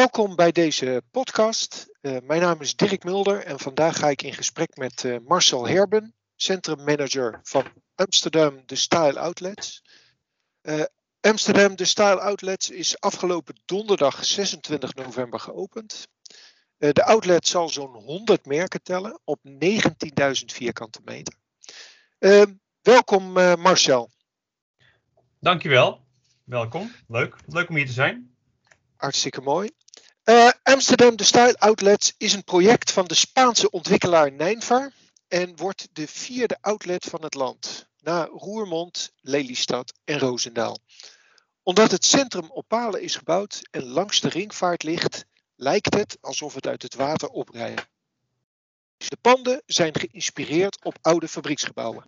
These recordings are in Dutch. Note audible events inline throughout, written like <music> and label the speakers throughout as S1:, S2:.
S1: welkom bij deze podcast. Uh, mijn naam is Dirk Mulder en vandaag ga ik in gesprek met uh, Marcel Herben, centrummanager van Amsterdam The Style Outlets. Uh, Amsterdam The Style Outlets is afgelopen donderdag 26 november geopend. de outlet zal zo'n 100 merken tellen op 19.000 vierkante meter. welkom Marcel.
S2: Dankjewel. Welkom. Leuk. Leuk om hier te zijn.
S1: Hartstikke mooi. Uh, Amsterdam The Style Outlets is een project van de Spaanse ontwikkelaar Nijnvaar en wordt de vierde outlet van het land, na Roermond, Lelystad en Roosendaal. Omdat het centrum op palen is gebouwd en langs de ringvaart ligt, lijkt het alsof het uit het water oprijdt. De panden zijn geïnspireerd op oude fabrieksgebouwen.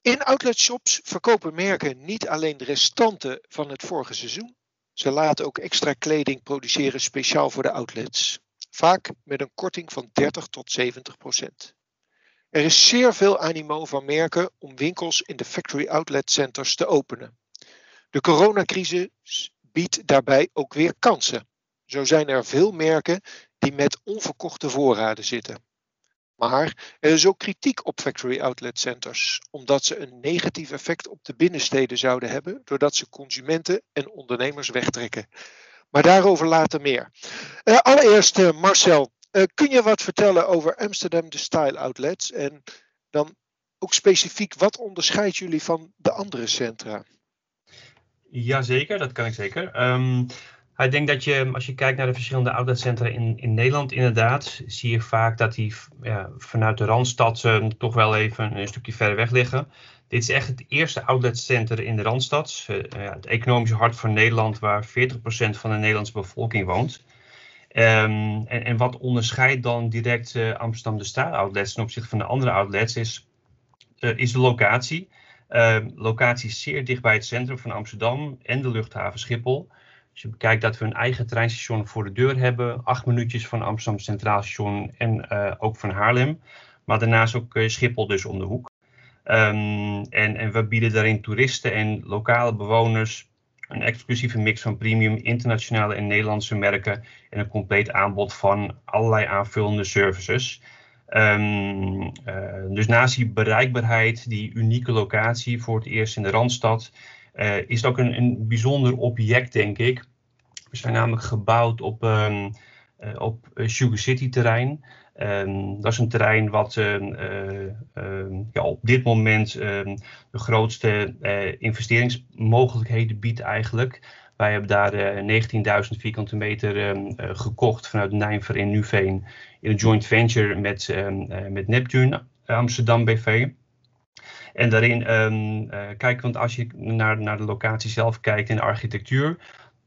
S1: In outletshops verkopen merken niet alleen de restanten van het vorige seizoen, ze laten ook extra kleding produceren speciaal voor de outlets. Vaak met een korting van 30 tot 70 procent. Er is zeer veel animo van merken om winkels in de factory outlet centers te openen. De coronacrisis biedt daarbij ook weer kansen. Zo zijn er veel merken die met onverkochte voorraden zitten. Maar er is ook kritiek op factory outlet centers, omdat ze een negatief effect op de binnensteden zouden hebben, doordat ze consumenten en ondernemers wegtrekken. Maar daarover later meer. Uh, allereerst, uh, Marcel, uh, kun je wat vertellen over Amsterdam de Style Outlets en dan ook specifiek wat onderscheidt jullie van de andere centra?
S2: Jazeker, dat kan ik zeker. Um, ik denk dat je, als je kijkt naar de verschillende outletcentra in, in Nederland, inderdaad, zie je vaak dat die ja, vanuit de Randstad uh, toch wel even een stukje verder weg liggen. Dit is echt het eerste outletcenter in de Randstad, uh, het economische hart van Nederland, waar 40% van de Nederlandse bevolking woont. Um, en, en, wat onderscheidt dan direct uh, Amsterdam de Staat outlets ten opzichte van de andere outlets is, is de locatie. Ehm, locatie zeer dicht bij het centrum van Amsterdam en de luchthaven Schiphol. Als je bekijkt dat we een eigen treinstation voor de deur hebben, acht minuutjes van Amsterdam Centraal Station en uh, ook van Haarlem. Maar daarnaast ook uh, Schiphol dus om de hoek. Um, en, en we bieden daarin toeristen en lokale bewoners een exclusieve mix van premium internationale en Nederlandse merken en een compleet aanbod van allerlei aanvullende services. Um, uh, dus naast die bereikbaarheid, die unieke locatie voor het eerst in de Randstad, uh, is het ook een, een bijzonder object, denk ik. We zijn namelijk gebouwd op, um, uh, op Sugar City terrein. Um, dat is een terrein wat uh, ja, op dit moment de grootste investeringsmogelijkheden biedt eigenlijk. Wij hebben daar 19.000 vierkante meter gekocht vanuit Nijnver in Nuveen in een joint venture met, met Neptune Amsterdam BV. En daarin um, kijken, want als je naar, naar de locatie zelf kijkt in de architectuur,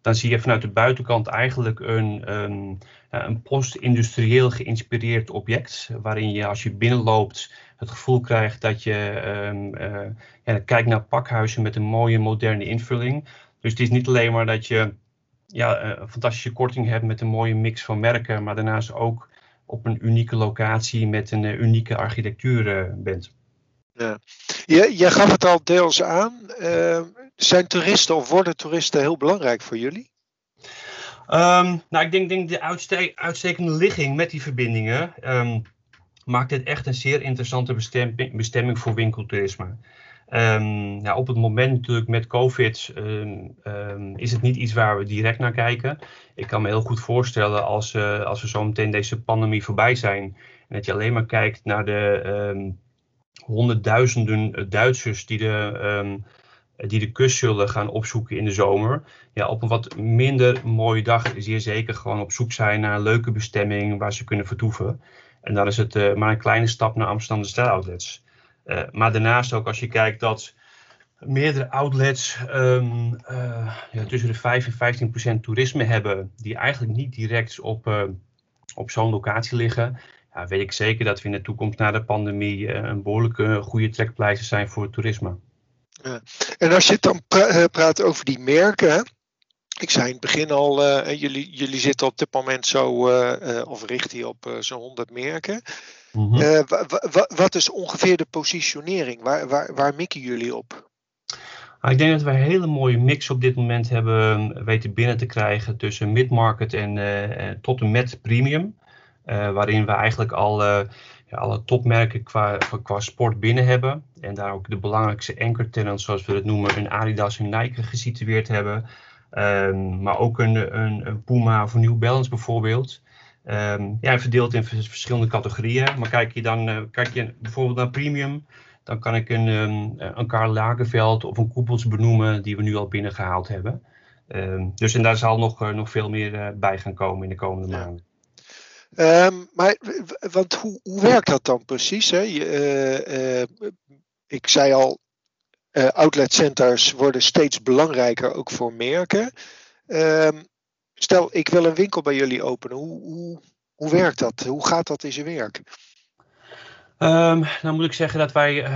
S2: dan zie je vanuit de buitenkant eigenlijk een, um, een post-industrieel geïnspireerd object. Waarin je als je binnenloopt het gevoel krijgt dat je um, uh, ja, kijkt naar pakhuizen met een mooie moderne invulling. Dus het is niet alleen maar dat je ja, een fantastische korting hebt met een mooie mix van merken, maar daarnaast ook op een unieke locatie met een unieke architectuur bent.
S1: Ja. Je, je gaf het al deels aan. Uh, zijn toeristen of worden toeristen heel belangrijk voor jullie?
S2: Um, nou, ik denk, denk de uitste uitstekende ligging met die verbindingen um, maakt het echt een zeer interessante bestemming, bestemming voor winkeltoerisme. Nou, op het moment natuurlijk met COVID is het niet iets waar we direct naar kijken. Ik kan me heel goed voorstellen als, uh, als we zo meteen deze pandemie voorbij zijn en dat je alleen maar kijkt naar de honderdduizenden eh, Duitsers die de, um, die de kust zullen gaan opzoeken in de zomer. Ja, op een wat minder mooie dag zeer zeker gewoon op zoek zijn naar een leuke bestemming waar ze kunnen vertoeven. En dan is het uh, maar een kleine stap naar Amsterdam de Stijl-outlets. Uh, maar daarnaast ook als je kijkt dat meerdere outlets uh, ja, tussen de 5 en 15 procent toerisme hebben, die eigenlijk niet direct op, op zo'n locatie liggen ja, weet ik zeker dat we in de toekomst na de pandemie uh, een behoorlijke goede trekpleister zijn voor het toerisme.
S1: Ja. En als je het dan eh, praat over die merken, ik zei in het begin al, uh, jullie, jullie zitten op dit moment zo, uh, of richten je op zo'n 100 merken. Mm -hmm. wat is ongeveer de positionering? Waar, waar, waar mikken jullie op?
S2: ik denk dat we een hele mooie mix op dit moment hebben weten binnen te krijgen tussen mid-market en tot en met premium. Waarin we eigenlijk al ja, alle topmerken qua, qua sport binnen hebben. En daar ook de belangrijkste anchor tenants, zoals we het noemen, een Adidas en Nike gesitueerd hebben. Ehm, maar ook een, een, een, Puma of een New Balance bijvoorbeeld. Um, ja, verdeeld in verschillende categorieën. Maar kijk je dan uh, kijk je bijvoorbeeld naar premium, dan kan ik een, um, een Karl Lagerveld of een Koepels benoemen die we nu al binnengehaald hebben. dus en daar zal nog, uh, nog veel meer uh, bij gaan komen in de komende ja. maanden.
S1: Um, maar, want hoe, werkt dat dan precies? Hè? Je, uh, ik zei al, uh, outlet centers worden steeds belangrijker, ook voor merken. Um, stel, ik wil een winkel bij jullie openen. Hoe, hoe, hoe werkt dat? Hoe gaat dat in zijn werk?
S2: Um, nou moet ik zeggen dat wij,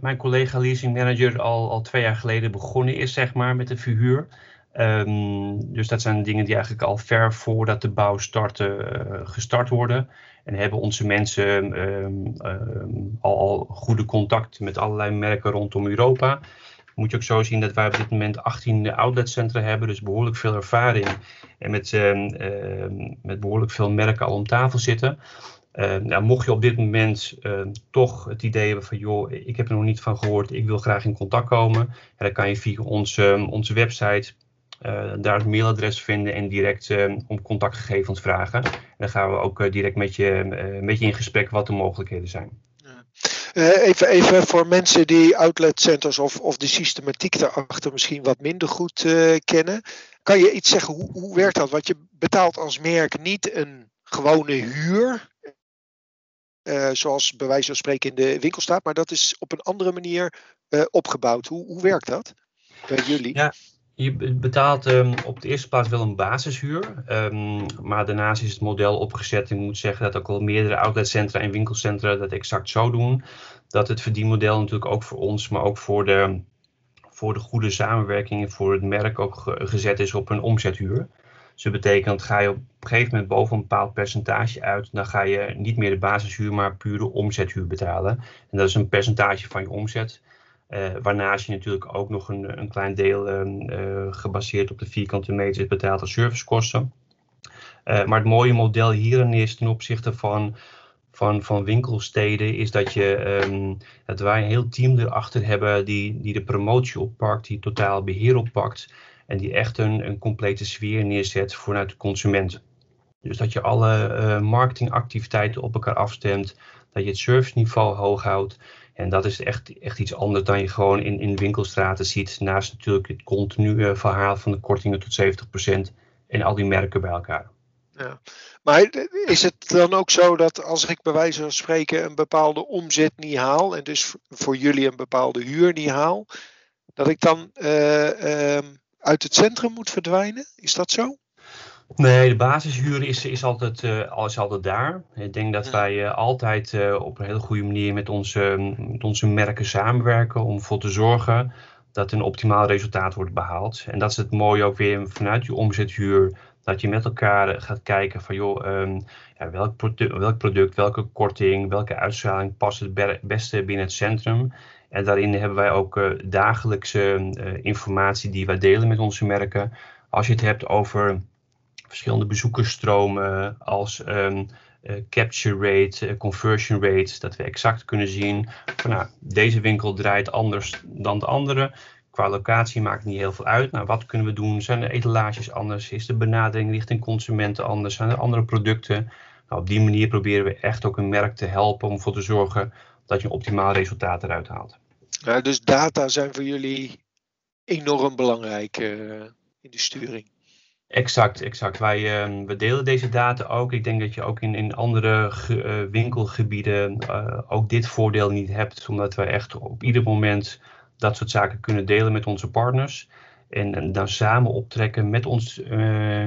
S2: mijn collega leasing manager al, al twee jaar geleden begonnen is, zeg maar, met de verhuur. Um, dus dat zijn dingen die eigenlijk al ver voordat de bouw startte uh, gestart worden. En hebben onze mensen um, um, al, al, goede contact met allerlei merken rondom Europa. Moet je ook zo zien dat wij op dit moment 18 outletcentra hebben, dus behoorlijk veel ervaring. En met, met behoorlijk veel merken al om tafel zitten. Uh, nou, mocht je op dit moment toch het idee hebben van, joh, ik heb er nog niet van gehoord, ik wil graag in contact komen, dan kan je via onze, onze website uh, daar het mailadres vinden en direct om contactgegevens vragen. En dan gaan we ook direct met je, met je in gesprek wat de mogelijkheden zijn.
S1: even, even voor mensen die outletcenters of, of de systematiek daarachter misschien wat minder goed kennen. Kan je iets zeggen, hoe, hoe werkt dat? Want je betaalt als merk niet een gewone huur zoals bij wijze van spreken in de winkel staat, maar dat is op een andere manier opgebouwd. Hoe, hoe werkt dat bij jullie?
S2: Ja. Je betaalt um, op de eerste plaats wel een basishuur, um, maar daarnaast is het model opgezet. Ik moet zeggen dat ook al meerdere outletcentra en winkelcentra dat exact zo doen. Dat het verdienmodel natuurlijk ook voor ons, maar ook voor de, voor de goede samenwerking en voor het merk ook gezet is op een omzethuur. Dus dat betekent, ga je op een gegeven moment boven een bepaald percentage uit, dan ga je niet meer de basishuur, maar pure omzethuur betalen. En dat is een percentage van je omzet. Uh, waarnaast je natuurlijk ook nog een, een klein deel uh, gebaseerd op de vierkante meters betaalt als servicekosten. Uh, maar het mooie model hierin is ten opzichte van, van, van winkelsteden, is dat, je, um, dat wij een heel team erachter hebben die, die de promotie oppakt, die totaal beheer oppakt. En die echt een, een complete sfeer neerzet vanuit de consument. Dus dat je alle marketingactiviteiten op elkaar afstemt. Dat je het serviceniveau hoog houdt. En dat is echt, echt iets anders dan je gewoon in, in winkelstraten ziet. Naast natuurlijk het continue verhaal van de kortingen tot 70% en al die merken bij elkaar.
S1: Ja. Maar is het dan ook zo dat als ik bij wijze van spreken een bepaalde omzet niet haal. En dus voor jullie een bepaalde huur niet haal. Dat ik dan uh, uh, uit het centrum moet verdwijnen? Is dat zo?
S2: Nee, de basishuur is, is, altijd, uh, is altijd daar. Ik denk dat wij uh, altijd uh, op een hele goede manier met onze, met onze merken samenwerken om ervoor te zorgen dat een optimaal resultaat wordt behaald. En dat is het mooie ook weer vanuit je omzethuur, dat je met elkaar gaat kijken van joh, um, ja, welk, product, welk product, welke korting, welke uitstraling past het beste binnen het centrum. En daarin hebben wij ook dagelijkse informatie die wij delen met onze merken. Als je het hebt over verschillende bezoekersstromen als um, uh, capture rate, conversion rate, dat we exact kunnen zien van nou, deze winkel draait anders dan de andere. Qua locatie maakt niet heel veel uit. Nou, wat kunnen we doen? Zijn de etalages anders? Is de benadering richting consumenten anders? Zijn er andere producten? Nou, op die manier proberen we echt ook een merk te helpen om ervoor te zorgen dat je een optimaal resultaat eruit haalt.
S1: Ja, dus data zijn voor jullie enorm belangrijk uh, in de sturing.
S2: Exact, exact. Wij uh, we delen deze data ook. Ik denk dat je ook in, in andere ge, uh, winkelgebieden ook dit voordeel niet hebt, omdat wij echt op ieder moment dat soort zaken kunnen delen met onze partners. En, dan samen optrekken met, ons,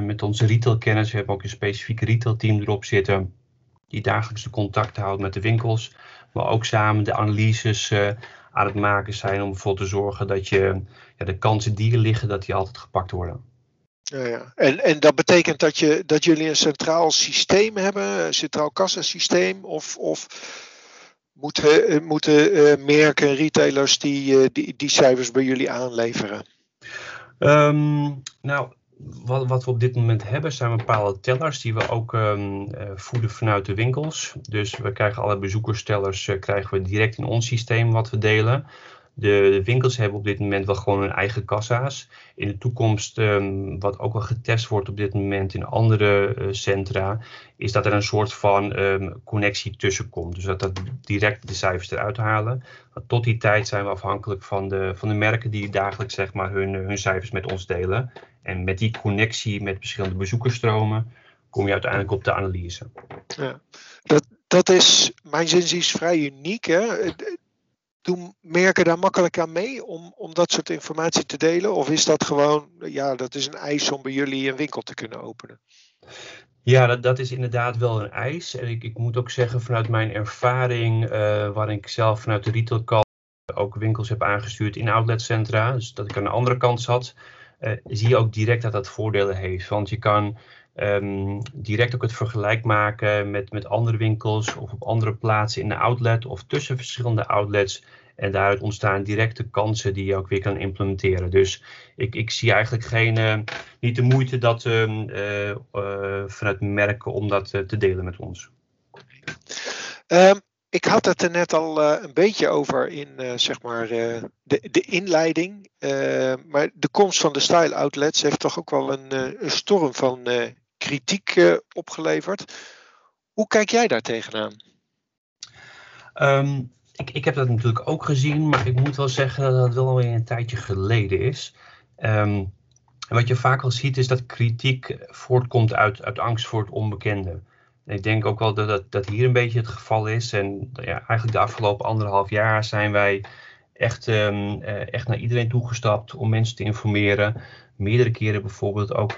S2: met onze retailkennis. We hebben ook een specifiek retailteam erop zitten, die dagelijks de contact houdt met de winkels. Maar ook samen de analyses aan het maken zijn om ervoor te zorgen dat je ja, de kansen die er liggen, dat die altijd gepakt worden.
S1: Ja, ja. En, en dat betekent dat, je, dat jullie een centraal systeem hebben, een centraal kassasysteem, of, of moeten, moeten merken, retailers die, die, die cijfers bij jullie aanleveren?
S2: Ehm, nou, wat, wat, we op dit moment hebben zijn bepaalde tellers die we ook um, voeden vanuit de winkels. Dus we krijgen alle bezoekerstellers krijgen we direct in ons systeem wat we delen. De, winkels hebben op dit moment wel gewoon hun eigen kassa's. In de toekomst, um, wat ook wel getest wordt op dit moment in andere uh, centra, is dat er een soort van um, connectie tussen komt. Dus dat dat direct de cijfers eruit halen. Tot die tijd zijn we afhankelijk van de, van de merken die dagelijks zeg maar, hun, hun cijfers met ons delen. En met die connectie met verschillende bezoekersstromen kom je uiteindelijk op de analyse.
S1: Ja, dat, dat is, mijn zin is vrij uniek. Hè? Doen merken daar makkelijk aan mee om, om dat soort informatie te delen? Of is dat gewoon, ja, dat is een eis om bij jullie een winkel te kunnen openen?
S2: Ja, dat, dat is inderdaad wel een eis. En ik, ik moet ook zeggen, vanuit mijn ervaring, uh, waarin ik zelf vanuit de retailkant ook winkels heb aangestuurd in outletcentra, dus dat ik aan de andere kant zat, uh, zie je ook direct dat dat voordelen heeft. Want je kan um, direct ook het vergelijk maken met, met andere winkels of op andere plaatsen in de outlet of tussen verschillende outlets. En daaruit ontstaan directe kansen die je ook weer kan implementeren. Dus ik, ik zie eigenlijk geen, uh, niet de moeite dat, uh, uh, vanuit merken om dat te delen met ons.
S1: Um, ik had het er net al een beetje over in zeg maar, de, de inleiding. maar de komst van de style outlets heeft toch ook wel een, een storm van kritiek uh, opgeleverd. Hoe kijk jij daar tegenaan?
S2: Um, ik, ik heb dat natuurlijk ook gezien, maar ik moet wel zeggen dat dat wel alweer een tijdje geleden is. Um, wat je vaak wel ziet is dat kritiek voortkomt uit, uit angst voor het onbekende. En ik denk ook wel dat, dat, dat hier een beetje het geval is. En ja, eigenlijk de afgelopen anderhalf jaar zijn wij echt, um, echt naar iedereen toegestapt om mensen te informeren. Meerdere keren bijvoorbeeld ook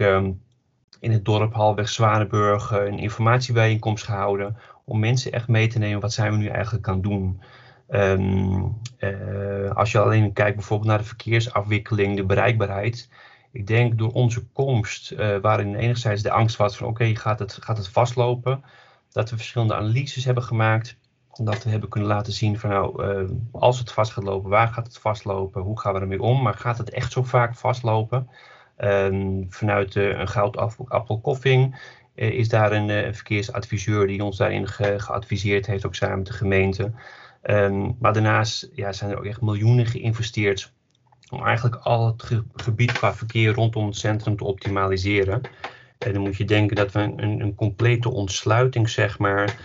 S2: in het dorp halweg Zwanenburg een informatiebijeenkomst gehouden om mensen echt mee te nemen wat zijn we nu eigenlijk aan doen. Um, uh, als je alleen kijkt bijvoorbeeld naar de verkeersafwikkeling, de bereikbaarheid. Ik denk door onze komst, uh, waarin enerzijds de angst was van oké, gaat, het, gaat het vastlopen, dat we verschillende analyses hebben gemaakt. Dat we hebben kunnen laten zien van nou, als het vast gaat lopen, waar gaat het vastlopen, hoe gaan we ermee om, maar gaat het echt zo vaak vastlopen? Um, vanuit uh, een goudappelkoffing uh, is daar een uh, verkeersadviseur die ons daarin ge geadviseerd heeft, ook samen met de gemeente. Um, maar daarnaast ja, zijn er ook echt miljoenen geïnvesteerd om eigenlijk al het ge gebied qua verkeer rondom het centrum te optimaliseren. En dan moet je denken dat we een, een complete ontsluiting, zeg maar,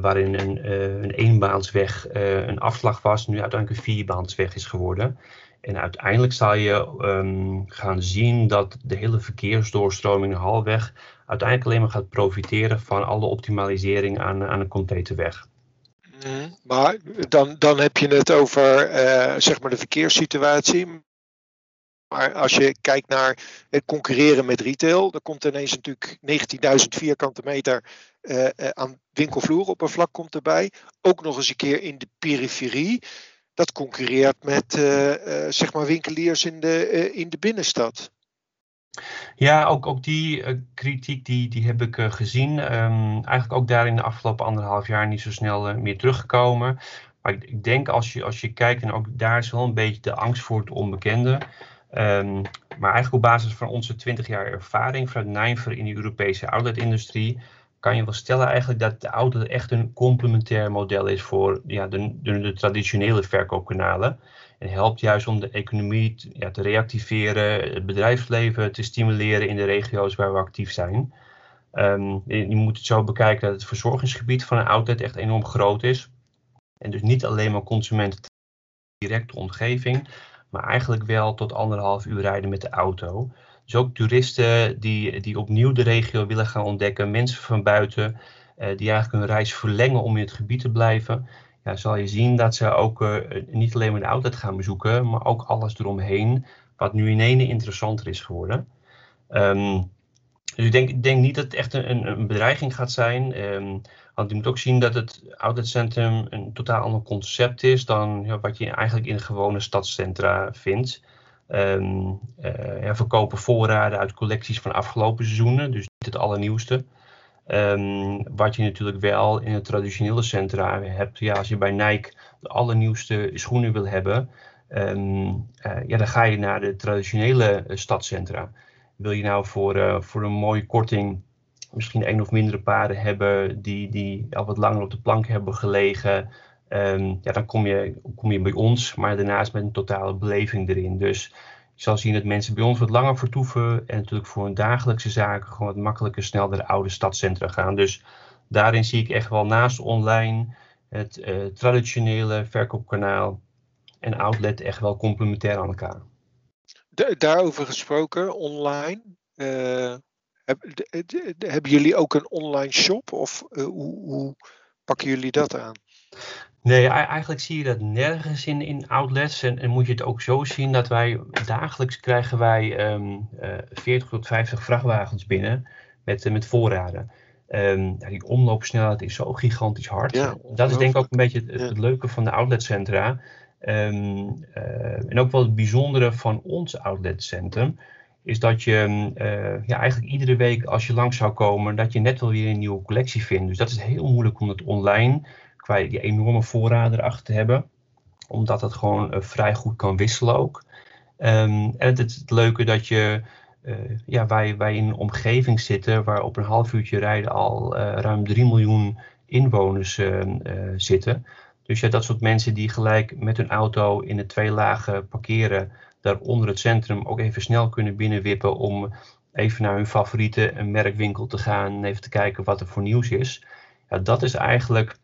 S2: waarin een, een eenbaansweg een afslag was, nu uiteindelijk een vierbaansweg is geworden. En uiteindelijk zal je um, gaan zien dat de hele verkeersdoorstroming halweg uiteindelijk alleen maar gaat profiteren van alle optimalisering aan, aan een complete weg.
S1: Mm, maar dan, dan heb je het over uh, zeg maar de verkeerssituatie. Maar als je kijkt naar het concurreren met retail, dan komt ineens natuurlijk 19.000 vierkante meter uh, aan winkelvloeroppervlak komt erbij. Ook nog eens een keer in de periferie dat concurreert met uh, uh, zeg maar winkeliers in de, uh, in de binnenstad.
S2: Ja, ook, ook die kritiek die, die heb ik gezien. Um, eigenlijk ook daar in de afgelopen anderhalf jaar niet zo snel meer teruggekomen. Maar ik, ik, denk als je, als je kijkt, en ook daar is wel een beetje de angst voor het onbekende. Um, maar eigenlijk op basis van onze 20 jaar ervaring vanuit Nijver in de Europese outletindustrie kan je wel stellen eigenlijk dat de auto echt een complementair model is voor ja, de, de, traditionele verkoopkanalen. En helpt juist om de economie te, ja, te reactiveren, het bedrijfsleven te stimuleren in de regio's waar we actief zijn. Je, je, moet het zo bekijken dat het verzorgingsgebied van een outlet echt enorm groot is. En dus niet alleen maar consumenten directe omgeving, maar eigenlijk wel tot anderhalf uur rijden met de auto. Dus ook toeristen die, die opnieuw de regio willen gaan ontdekken, mensen van buiten uh, die eigenlijk hun reis verlengen om in het gebied te blijven. Ja, zal je zien dat ze ook uh, niet alleen maar de outlet gaan bezoeken, maar ook alles eromheen, wat nu in ene interessanter is geworden. Um, dus ik denk, ik denk niet dat het echt een, een bedreiging gaat zijn. Um, want je moet ook zien dat het outletcentrum een totaal ander concept is dan wat je eigenlijk in gewone stadscentra vindt. Uh, ja, verkopen voorraden uit collecties van afgelopen seizoenen, dus niet het allernieuwste. Ehm, wat je natuurlijk wel in het traditionele centra hebt. Ja, als je bij Nike de allernieuwste schoenen wil hebben, ehm, ja, dan ga je naar de traditionele stadcentra. Wil je nou voor, voor een mooie korting misschien één of mindere paarden hebben die, die al wat langer op de plank hebben gelegen, Ehm, ja, dan kom je, kom je bij ons, maar daarnaast met een totale beleving erin. Dus je zal zien dat mensen bij ons wat langer vertoeven en natuurlijk voor hun dagelijkse zaken gewoon wat makkelijker snel naar de oude stadcentra gaan. Dus daarin zie ik echt wel naast online het uh, traditionele verkoopkanaal en outlet echt wel complementair aan elkaar.
S1: daarover gesproken, online. Uh, hebben jullie ook een online shop of uh, hoe, hoe pakken jullie dat aan?
S2: Nee, eigenlijk zie je dat nergens in, in outlets. En, en moet je het ook zo zien dat wij dagelijks krijgen wij um, uh, 40 tot 50 vrachtwagens binnen met, uh, met voorraden. Um, ja, die omloopsnelheid is zo gigantisch hard. Ja, dat is denk ik ook een beetje het, het leuke van de outletcentra. Um, uh, en ook wel het bijzondere van ons outletcentrum is dat je uh, ja, eigenlijk iedere week als je langs zou komen, dat je net wel weer een nieuwe collectie vindt. Dus dat is heel moeilijk om het online qua die enorme voorraden erachter te hebben. Omdat het gewoon uh, vrij goed kan wisselen ook. Um, en het het leuke dat je, uh, ja, wij, wij in een omgeving zitten waar op een half uurtje rijden al uh, ruim 3 miljoen inwoners ehm, zitten. Dus ja, dat soort mensen die gelijk met hun auto in de twee lagen parkeren, daar onder het centrum ook even snel kunnen binnenwippen om even naar hun favoriete merkwinkel te gaan en even te kijken wat er voor nieuws is. Ja, dat is eigenlijk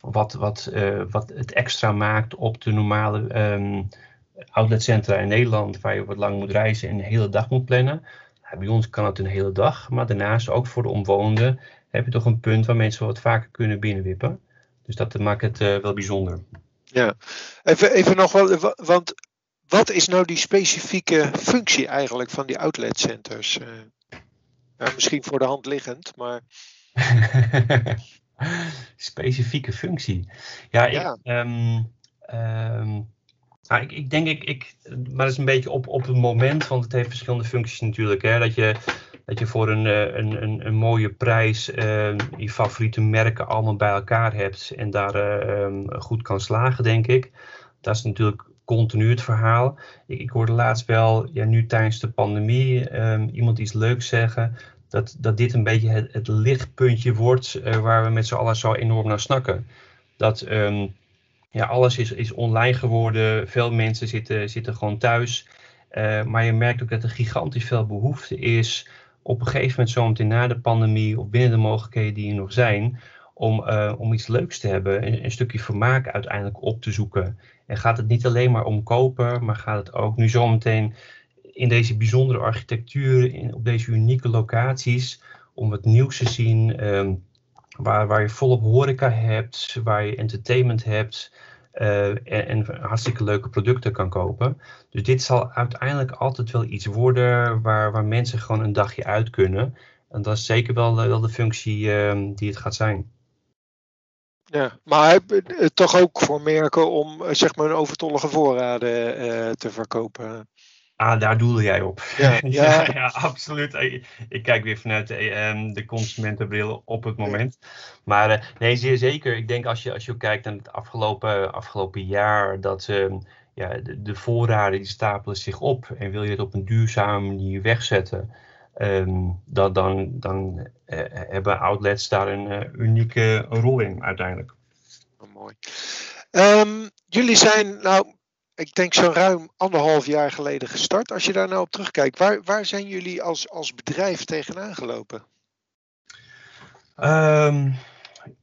S2: wat, wat, uh, wat het extra maakt op de normale um, outletcentra in Nederland, waar je wat lang moet reizen en een hele dag moet plannen. bij ons kan het een hele dag, maar daarnaast ook voor de omwonenden heb je toch een punt waar mensen wat vaker kunnen binnenwippen. Dus dat maakt het uh, wel bijzonder.
S1: Ja, even, even nog wel, want wat is nou die specifieke functie eigenlijk van die outletcenters? Uh, misschien voor de hand liggend, maar. <laughs> <laughs>
S2: Specifieke functie. Ja, Ik, um, nou, ik, ik, denk, ik, ik, maar dat is een beetje op, op het moment, want het heeft verschillende functies natuurlijk. Hè, dat, je, dat je voor een, eh, een, een, een mooie prijs uh, je favoriete merken allemaal bij elkaar hebt en daar uh, goed kan slagen, denk ik. Dat is natuurlijk continu het verhaal. Ik, ik hoorde laatst wel, ja, nu tijdens de pandemie, um, iemand iets leuks zeggen dat, dat dit een beetje het, lichtpuntje wordt uh, waar we met z'n allen zo enorm naar snakken. Dat um, ja, alles is, is online geworden, veel mensen zitten, zitten gewoon thuis. Uh, maar je merkt ook dat er gigantisch veel behoefte is op een gegeven moment zometeen na de pandemie of binnen de mogelijkheden die er nog zijn, om, uh, om iets leuks te hebben, een, een, stukje vermaak uiteindelijk op te zoeken. En gaat het niet alleen maar om kopen, maar gaat het ook nu zometeen in deze bijzondere architectuur, in, op deze unieke locaties, om wat nieuws te zien. Ehm, waar, waar je volop horeca hebt, waar je entertainment hebt. Uh, en, hartstikke leuke producten kan kopen. Dus dit zal uiteindelijk altijd wel iets worden waar, waar mensen gewoon een dagje uit kunnen. En dat is zeker wel, wel de functie uh, die het gaat zijn.
S1: Ja, maar toch ook voor merken om eh, zeg maar een overtollige voorraden te verkopen.
S2: Ah, daar doelde jij op. Ja, <laughs> ja. ja, absoluut. Ik kijk weer vanuit de, ehm, de consumentenbril op het moment. Maar uh, nee, zeer zeker. Ik denk als je, als je kijkt naar het afgelopen, afgelopen jaar, dat uh, ja, de, de, voorraden die stapelen zich op. En wil je het op een duurzame manier wegzetten, um, dat, dan, dan uh, hebben outlets daar een uh, unieke rol in uiteindelijk.
S1: Oh, mooi. Um, jullie zijn, nou, ik denk zo ruim anderhalf jaar geleden gestart. Als je daar nou op terugkijkt, waar, waar zijn jullie als, als bedrijf tegenaan gelopen? Um,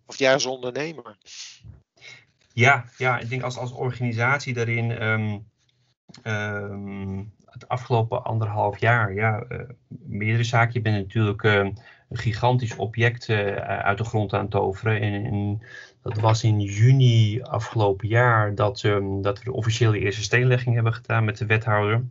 S1: of jij als ondernemer?
S2: Ja, ja, ik denk als, als organisatie daarin um, um, het afgelopen anderhalf jaar, ja, uh, meerdere zaken. Je bent natuurlijk uh, een gigantisch object uh, uit de grond aan het toveren. En, en dat was in juni afgelopen jaar dat, um, dat we de officiële eerste steenlegging hebben gedaan met de wethouder.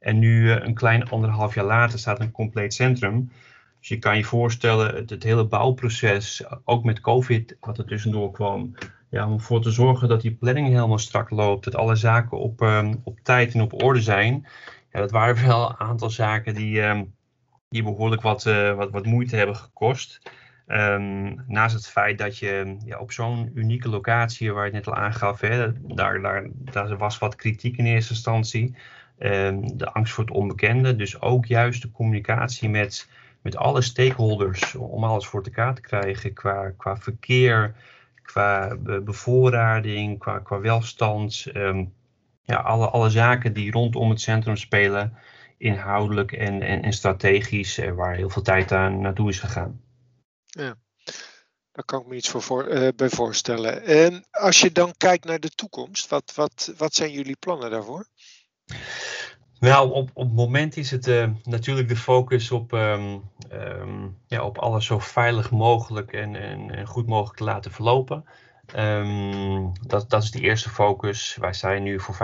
S2: En nu, uh, een klein anderhalf jaar later, staat een compleet centrum. Dus je kan je voorstellen, het, het, hele bouwproces, ook met COVID, wat er tussendoor kwam, ja, om ervoor te zorgen dat die planning helemaal strak loopt, dat alle zaken op, um, op tijd en op orde zijn. Ja, dat waren <laughs> wel een aantal zaken die, um, die behoorlijk wat, wat, wat moeite hebben gekost. Ehm, naast het feit dat je ja, op zo'n unieke locatie, waar je het net al aangaf, hè, daar, daar, daar was wat kritiek in eerste instantie. Ehm, de angst voor het onbekende. Dus ook juist de communicatie met, met alle stakeholders om alles voor elkaar te krijgen qua, qua verkeer, qua bevoorrading, qua, qua welstand. Ehm, ja, alle, alle zaken die rondom het centrum spelen, inhoudelijk en, en, en strategisch, eh, waar heel veel tijd aan naartoe is gegaan.
S1: Ja, daar kan ik me iets voor, uh, bij voorstellen. En als je dan kijkt naar de toekomst, wat, wat, wat zijn jullie plannen daarvoor?
S2: Nou, op, op het moment is het uh, natuurlijk de focus op, um, um, ja, op alles zo veilig mogelijk en, en, goed mogelijk te laten verlopen. Um, dat, dat is de eerste focus. Wij zijn nu voor 75%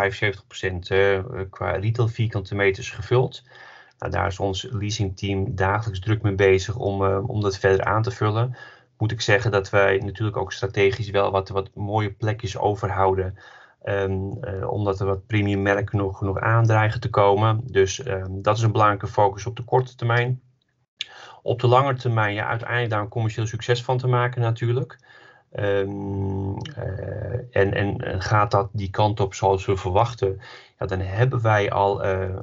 S2: uh, qua retail vierkante meters gevuld. Nou, daar is ons leasingteam dagelijks druk mee bezig om, uh, om dat verder aan te vullen. Moet ik zeggen dat wij natuurlijk ook strategisch wel wat, wat mooie plekjes overhouden. Um, uh, omdat er wat premium merken nog, nog aandreigen te komen. Dus um, dat is een belangrijke focus op de korte termijn. Op de lange termijn, ja, uiteindelijk daar een commercieel succes van te maken natuurlijk. Um, uh, en, en, gaat dat die kant op zoals we verwachten, ja, dan hebben wij al uh,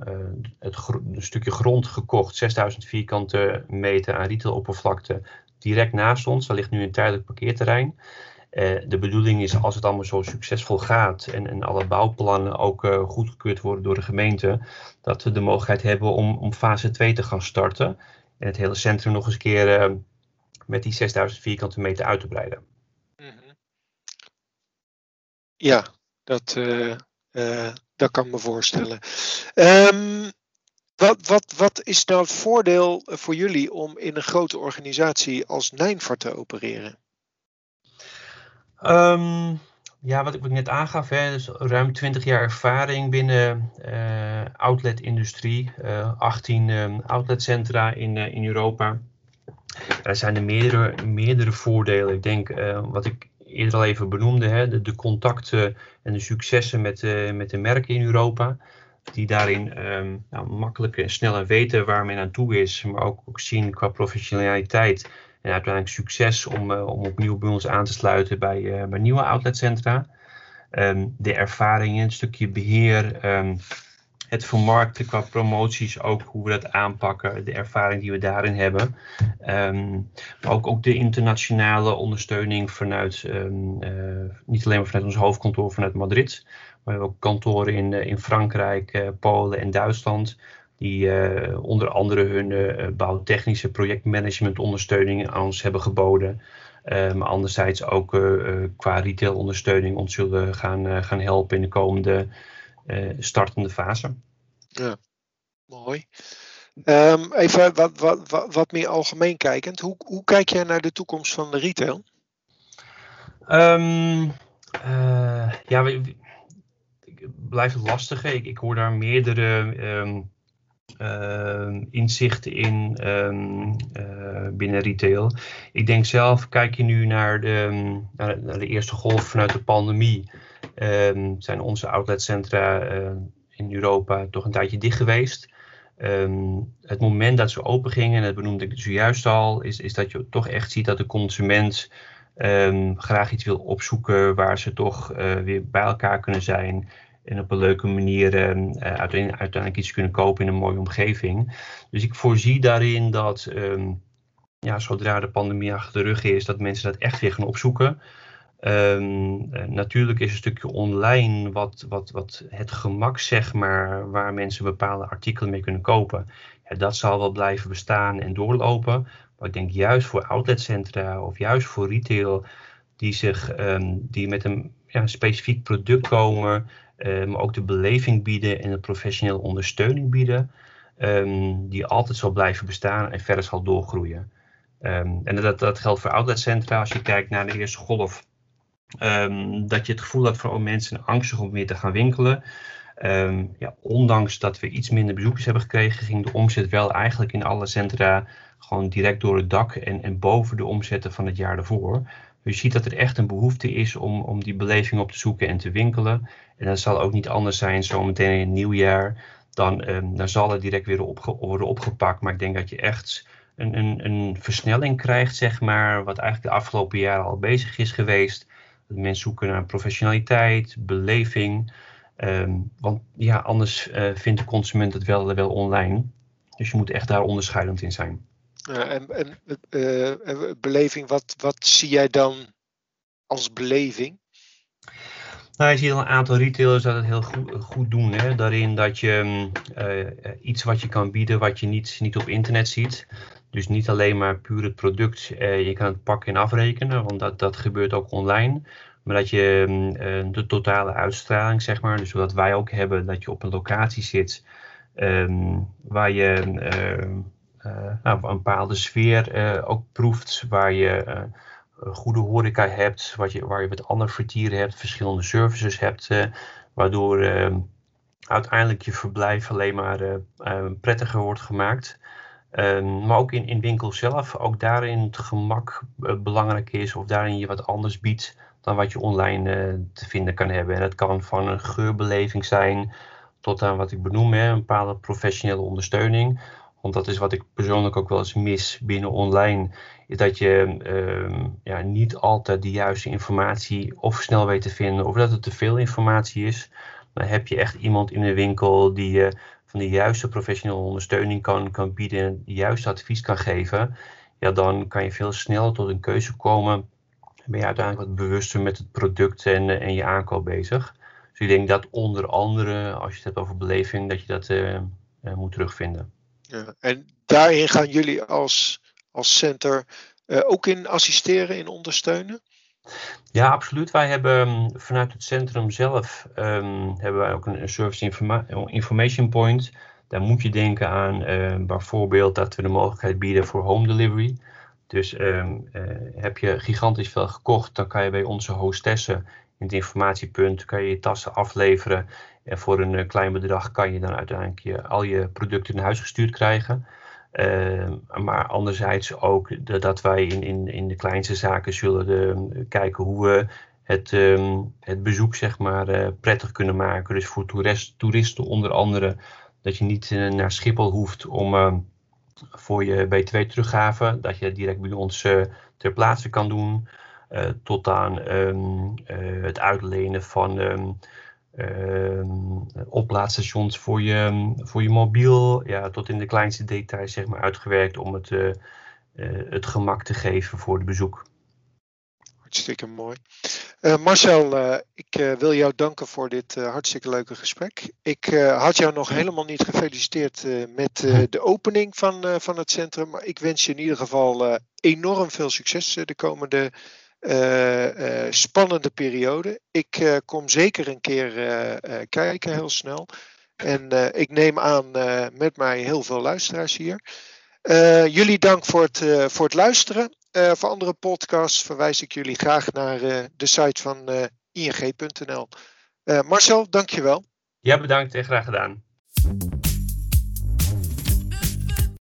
S2: het een stukje grond gekocht, 6000 vierkante meter aan retailoppervlakte, direct naast ons. Daar ligt nu een tijdelijk parkeerterrein. De bedoeling is, als het allemaal zo succesvol gaat en, en alle bouwplannen ook uh, goedgekeurd worden door de gemeente, dat we de mogelijkheid hebben om, om fase 2 te gaan starten. En het hele centrum nog eens een keer met die 6000 vierkante meter uit te breiden.
S1: Ja, dat, dat kan me voorstellen. Um, wat, wat, wat is nou het voordeel voor jullie om in een grote organisatie als Nijnvaart te opereren?
S2: Um, ja, wat ik net aangaf, hè, dus ruim 20 jaar ervaring binnen uh, outlet-industrie, uh, 18 um, outletcentra in, uh, in Europa. Er zijn er meerdere, meerdere voordelen. Ik denk, wat ik eerder al even benoemde, hè, de, contacten en de successen met, met de merken in Europa die daarin um, nou, makkelijk en snel weten waar men aan toe is, maar ook, ook zien qua professionaliteit en uiteindelijk succes om, uh, om opnieuw bij ons aan te sluiten bij, uh, bij nieuwe outletcentra. Um, de ervaring in het stukje beheer, um, het vermarkten qua promoties, ook hoe we dat aanpakken, de ervaring die we daarin hebben. Um, maar ook, ook de internationale ondersteuning vanuit, um, uh, niet alleen maar vanuit ons hoofdkantoor vanuit Madrid, we hebben ook kantoren in, eh, in Frankrijk, eh, Polen en Duitsland. Die onder andere hun bouwtechnische projectmanagementondersteuning aan ons hebben geboden. Maar anderzijds ook qua retailondersteuning ons zullen gaan, gaan helpen in de komende startende fase.
S1: Ja, mooi. Um, even wat, wat, wat, wat, meer algemeen kijkend. Hoe, hoe kijk jij naar de toekomst van de retail?
S2: Um, ja, we, blijft lastig. Ik, ik hoor daar meerdere um, uh, inzichten in uh, binnen retail. Ik denk zelf, kijk je nu naar de, naar de eerste golf vanuit de pandemie, um, zijn onze outletcentra uh, in Europa toch een tijdje dicht geweest. het moment dat ze open gingen, en dat benoemde ik zojuist al, is, is dat je toch echt ziet dat de consument graag iets wil opzoeken waar ze toch uh, weer bij elkaar kunnen zijn en op een leuke manier uh, uiteindelijk, iets kunnen kopen in een mooie omgeving. Dus ik voorzie daarin dat ja, zodra de pandemie achter de rug is, dat mensen dat echt weer gaan opzoeken. Um, uh, natuurlijk is een stukje online wat, wat, wat het gemak, zeg maar, waar mensen bepaalde artikelen mee kunnen kopen. Ja, dat zal wel blijven bestaan en doorlopen. Maar ik denk juist voor outletcentra of juist voor retail die, zich, um, die met een ja, specifiek product komen, uh, maar ook de beleving bieden en de professionele ondersteuning bieden, um, die altijd zal blijven bestaan en verder zal doorgroeien. En dat, dat geldt voor outletcentra. Als je kijkt naar de eerste golf, um, dat je het gevoel hebt van mensen angstig om weer te gaan winkelen. ja, ondanks dat we iets minder bezoekers hebben gekregen, ging de omzet wel eigenlijk in alle centra gewoon direct door het dak en, en boven de omzetten van het jaar daarvoor. Je ziet dat er echt een behoefte is om, om die beleving op te zoeken en te winkelen. En dat zal ook niet anders zijn zometeen in het nieuwjaar. dan, ehm, dan zal het direct weer worden opgepakt. Maar ik denk dat je echt een, een, een versnelling krijgt, zeg maar, wat eigenlijk de afgelopen jaren al bezig is geweest. Dat mensen zoeken naar professionaliteit, beleving. Ehm, want ja, anders uh, vindt de consument het wel, wel online. Dus je moet echt daar onderscheidend in zijn.
S1: en, en uh, beleving, wat, wat zie jij dan als beleving?
S2: Nou, je ziet al een aantal retailers dat het heel goed, goed doen. Hè? Daarin dat je uh, iets wat je kan bieden wat je niet, niet op internet ziet. Dus niet alleen maar puur het product, uh, je kan het pakken en afrekenen, want dat, dat gebeurt ook online. Maar dat je uh, de totale uitstraling, zeg maar, dus wat wij ook hebben, dat je op een locatie zit um, waar je nou, een bepaalde sfeer ook proeft, waar je goede horeca hebt, wat je, waar je wat ander vertier hebt, verschillende services hebt, waardoor uh, uiteindelijk je verblijf alleen maar prettiger wordt gemaakt. Ehm, maar ook in, in winkels zelf, ook daarin het gemak belangrijk is of daarin je wat anders biedt dan wat je online te vinden kan hebben. En dat kan van een geurbeleving zijn tot aan wat ik benoem, hè, een bepaalde professionele ondersteuning. Want dat is wat ik persoonlijk ook wel eens mis binnen online is dat je ehm, ja, niet altijd de juiste informatie of snel weet te vinden, of dat het te veel informatie is. Dan heb je echt iemand in de winkel die je van de juiste professionele ondersteuning kan, kan bieden en het juiste advies kan geven. Ja, dan kan je veel sneller tot een keuze komen. Ben je uiteindelijk wat bewuster met het product en, en je aankoop bezig. Dus ik denk dat onder andere, als je het hebt over beleving, dat je dat uh, moet terugvinden.
S1: Ja, en daarin gaan jullie als als center ook in assisteren, in ondersteunen?
S2: Ja, absoluut. Wij hebben um, vanuit het centrum zelf um, hebben wij ook een, service informa information point. Daar moet je denken aan uh, bijvoorbeeld dat we de mogelijkheid bieden voor home delivery. Dus uh, heb je gigantisch veel gekocht, dan kan je bij onze hostessen in het informatiepunt kan je, je tassen afleveren. En voor een klein bedrag kan je dan uiteindelijk al je producten naar huis gestuurd krijgen. Ehm, maar anderzijds ook dat wij in, in, in de kleinste zaken zullen de, kijken hoe we het, um, het bezoek zeg maar, uh, prettig kunnen maken. Dus voor toerist, toeristen onder andere dat je niet uh, naar Schiphol hoeft om voor je B2 dat je direct bij ons eh, ter plaatse kan doen. tot aan het uitlenen van oplaadstations voor je, voor je mobiel, ja, tot in de kleinste details zeg maar, uitgewerkt om het, uh, het gemak te geven voor de bezoek.
S1: Hartstikke mooi. Uh, Marcel, ik wil jou danken voor dit hartstikke leuke gesprek. Ik had jou nog helemaal niet gefeliciteerd met de opening van, van het centrum, maar ik wens je in ieder geval enorm veel succes de komende uh, spannende periode. Ik uh, kom zeker een keer kijken, heel snel. En ik neem aan met mij heel veel luisteraars hier. jullie dank voor het, voor het luisteren. voor andere podcasts verwijs ik jullie graag naar de site van ing.nl. Marcel, dankjewel.
S2: Ja, bedankt en graag gedaan.